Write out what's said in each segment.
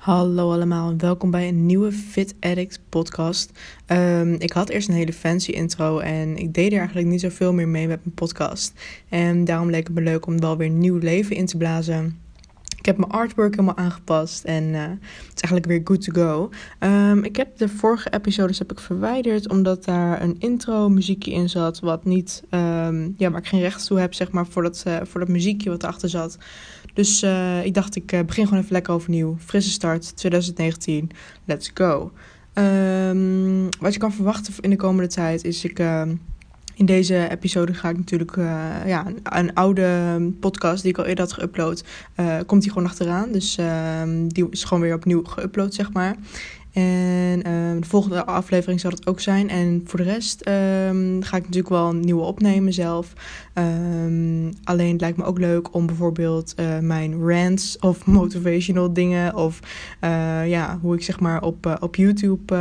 Hallo allemaal en welkom bij een nieuwe Fit Addict podcast. Ehm, ik had eerst een hele fancy intro en ik deed er eigenlijk niet zoveel meer mee met mijn podcast. En daarom leek het me leuk om wel weer nieuw leven in te blazen. Ik heb mijn artwork helemaal aangepast en uh, het is eigenlijk weer good to go. Um, ik heb de vorige episodes heb ik verwijderd omdat daar een intro muziekje in zat wat niet, um, ja, waar ik geen recht toe heb zeg maar voor dat, uh, voor dat muziekje wat erachter zat. Dus uh, ik dacht ik begin gewoon even lekker overnieuw. Frisse start 2019, let's go. Um, wat je kan verwachten in de komende tijd is ik in deze episode ga ik natuurlijk uh, ja, een, oude podcast die ik al eerder had geüpload, uh, komt die gewoon achteraan. Dus uh, die is gewoon weer opnieuw geüpload, zeg maar. En ehm, de volgende aflevering zal het ook zijn. En voor de rest um, ga ik natuurlijk wel een nieuwe opnemen zelf. Alleen het lijkt me ook leuk om bijvoorbeeld uh, mijn rants of motivational dingen. Of ja, hoe ik zeg maar op, op YouTube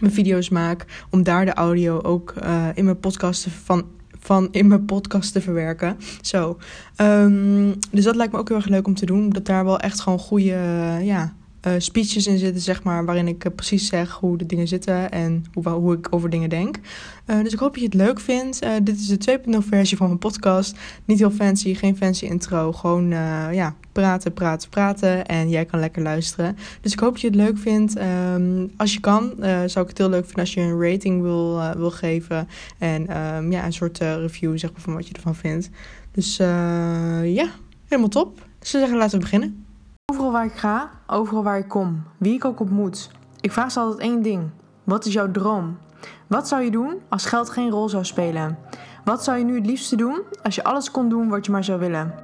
mijn video's maak, om daar de audio ook uh, in mijn podcast van van in mijn podcast te verwerken. Zo. Um, dus dat lijkt me ook heel erg leuk om te doen. Dat daar wel echt gewoon goede, ja, uh, speeches in zitten, zeg maar, waarin ik uh, precies zeg hoe de dingen zitten en hoe, hoe ik over dingen denk. Uh, dus ik hoop dat je het leuk vindt. dit is de 2.0 versie van mijn podcast. Niet heel fancy, geen fancy intro. Gewoon ja, praten, praten, praten. En jij kan lekker luisteren. Dus ik hoop dat je het leuk vindt. Um, als je kan, zou ik het heel leuk vinden als je een rating wil, wil geven. En um, ja, een soort review zeg maar, van wat je ervan vindt. Dus ja, helemaal top. Dus zeggen, laten we beginnen. Overal waar ik ga, overal waar ik kom, wie ik ook ontmoet. Ik vraag ze altijd één ding. Wat is jouw droom? Wat zou je doen als geld geen rol zou spelen? Wat zou je nu het liefste doen als je alles kon doen wat je maar zou willen?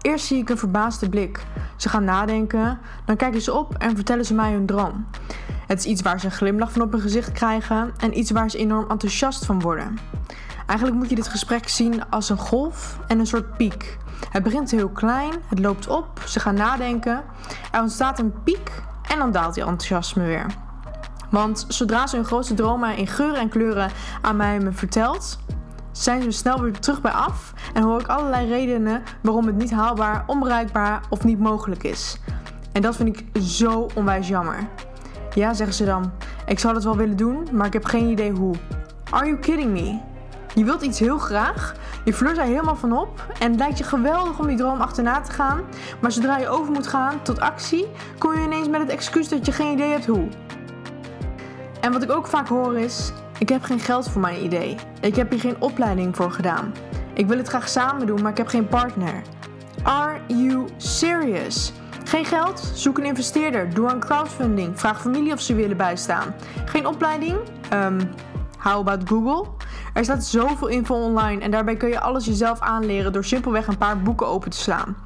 Eerst zie ik een verbaasde blik. Ze gaan nadenken, dan kijken ze op en vertellen ze mij hun droom. Het is iets waar ze een glimlach van op hun gezicht krijgen en iets waar ze enorm enthousiast van worden. Eigenlijk moet je dit gesprek zien als een golf en een soort piek. Het begint heel klein, het loopt op, ze gaan nadenken. Er ontstaat een piek en dan daalt die enthousiasme weer. Want zodra ze hun grootste dromen in geuren en kleuren aan mij me vertelt, zijn ze snel weer terug bij af en hoor ik allerlei redenen waarom het niet haalbaar, onbereikbaar of niet mogelijk is. En dat vind ik zo onwijs jammer. Ja, zeggen ze dan, ik zou dat wel willen doen, maar ik heb geen idee hoe. Are you kidding me? Je wilt iets heel graag, je flirt er helemaal van op en het lijkt je geweldig om die droom achterna te gaan, maar zodra je over moet gaan tot actie, kom je ineens met het excuus dat je geen idee hebt hoe. En wat ik ook vaak hoor is: ik heb geen geld voor mijn idee. Ik heb hier geen opleiding voor gedaan. Ik wil het graag samen doen, maar ik heb geen partner. Are you serious? Geen geld? Zoek een investeerder. Doe een crowdfunding. Vraag familie of ze willen bijstaan. Geen opleiding? Um, how about Google? Er staat zoveel info online en daarbij kun je alles jezelf aanleren door simpelweg een paar boeken open te slaan.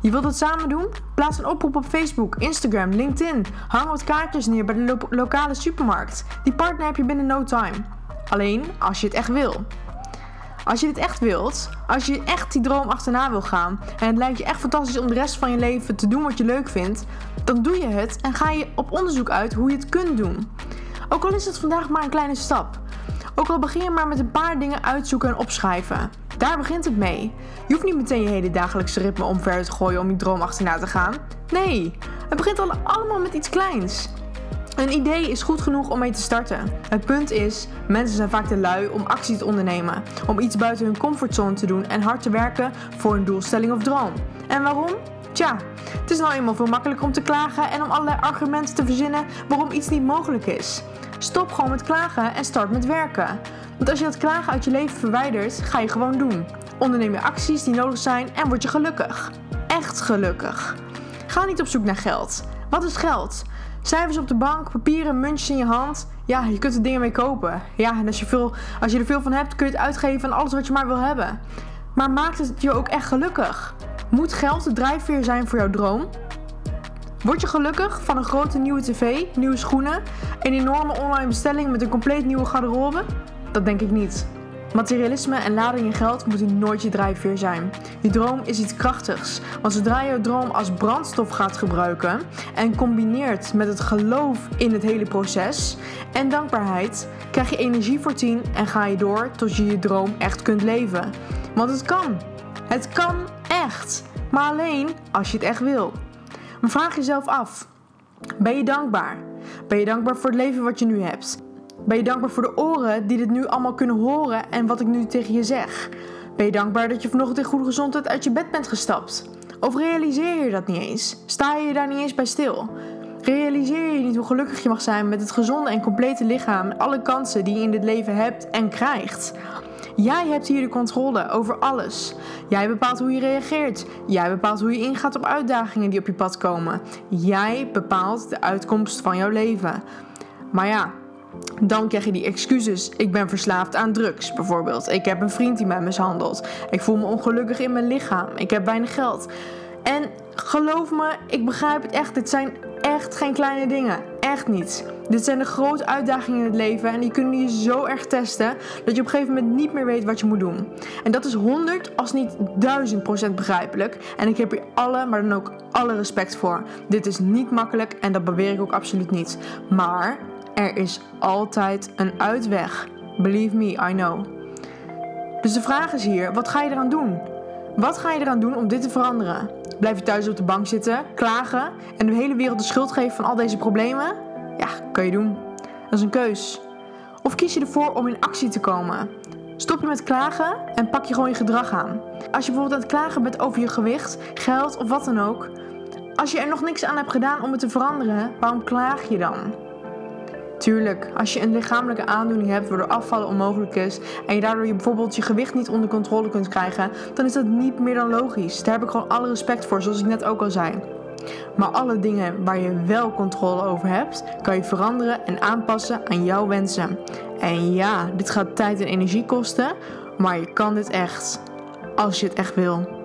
Je wilt het samen doen? Plaats een oproep op Facebook, Instagram, LinkedIn. Hang wat kaartjes neer bij de lo lokale supermarkt. Die partner heb je binnen no time. Alleen als je het echt wil. Als je dit echt wilt, als je echt die droom achterna wil gaan en het lijkt je echt fantastisch om de rest van je leven te doen wat je leuk vindt, dan doe je het en ga je op onderzoek uit hoe je het kunt doen. Ook al is het vandaag maar een kleine stap. Ook al begin je maar met een paar dingen uitzoeken en opschrijven. Daar begint het mee. Je hoeft niet meteen je hele dagelijkse ritme omver te gooien om je droom achterna te gaan. Nee, het begint al allemaal met iets kleins. Een idee is goed genoeg om mee te starten. Het punt is, mensen zijn vaak te lui om actie te ondernemen, om iets buiten hun comfortzone te doen en hard te werken voor een doelstelling of droom. En waarom? Tja, het is nou eenmaal veel makkelijker om te klagen en om allerlei argumenten te verzinnen waarom iets niet mogelijk is. Stop gewoon met klagen en start met werken. Want als je dat klagen uit je leven verwijdert, ga je gewoon doen. Onderneem je acties die nodig zijn en word je gelukkig. Echt gelukkig. Ga niet op zoek naar geld. Wat is geld? Cijfers op de bank, papieren, muntjes in je hand. Ja, je kunt er dingen mee kopen. Ja, en als je, veel, als je er veel van hebt, kun je het uitgeven aan alles wat je maar wil hebben. Maar maakt het je ook echt gelukkig? Moet geld de drijfveer zijn voor jouw droom? Word je gelukkig van een grote nieuwe tv, nieuwe schoenen, een enorme online bestelling met een compleet nieuwe garderobe? Dat denk ik niet. Materialisme en lading in geld moeten nooit je drijfveer zijn. Je droom is iets krachtigs, want zodra je droom als brandstof gaat gebruiken en combineert met het geloof in het hele proces en dankbaarheid, krijg je energie voor tien en ga je door tot je je droom echt kunt leven. Want het kan. Het kan echt, maar alleen als je het echt wil. Vraag jezelf af: ben je dankbaar? Ben je dankbaar voor het leven wat je nu hebt? Ben je dankbaar voor de oren die dit nu allemaal kunnen horen en wat ik nu tegen je zeg? Ben je dankbaar dat je vanochtend in goede gezondheid uit je bed bent gestapt? Of realiseer je dat niet eens? Sta je daar niet eens bij stil? Realiseer je niet hoe gelukkig je mag zijn met het gezonde en complete lichaam en alle kansen die je in dit leven hebt en krijgt? Jij hebt hier de controle over alles. Jij bepaalt hoe je reageert. Jij bepaalt hoe je ingaat op uitdagingen die op je pad komen. Jij bepaalt de uitkomst van jouw leven. Maar ja, dan krijg je die excuses. Ik ben verslaafd aan drugs, bijvoorbeeld. Ik heb een vriend die mij mishandelt. Ik voel me ongelukkig in mijn lichaam. Ik heb weinig geld. En geloof me, ik begrijp het echt. Dit zijn echt geen kleine dingen. Echt niet. Dit zijn de grote uitdagingen in het leven en die kunnen je zo erg testen dat je op een gegeven moment niet meer weet wat je moet doen. En dat is 100 als niet 1000 procent begrijpelijk. En ik heb hier alle, maar dan ook alle respect voor. Dit is niet makkelijk en dat beweer ik ook absoluut niet. Maar er is altijd een uitweg. Believe me, I know. Dus de vraag is hier: wat ga je eraan doen? Wat ga je eraan doen om dit te veranderen? Blijf je thuis op de bank zitten, klagen en de hele wereld de schuld geven van al deze problemen? Ja, kan je doen. Dat is een keus. Of kies je ervoor om in actie te komen? Stop je met klagen en pak je gewoon je gedrag aan. Als je bijvoorbeeld aan het klagen bent over je gewicht, geld of wat dan ook. Als je er nog niks aan hebt gedaan om het te veranderen, waarom klaag je dan? Tuurlijk, als je een lichamelijke aandoening hebt waardoor afvallen onmogelijk is en je daardoor je bijvoorbeeld je gewicht niet onder controle kunt krijgen, dan is dat niet meer dan logisch. Daar heb ik gewoon alle respect voor, zoals ik net ook al zei. Maar alle dingen waar je wel controle over hebt, kan je veranderen en aanpassen aan jouw wensen. En ja, dit gaat tijd en energie kosten, maar je kan dit echt. Als je het echt wil.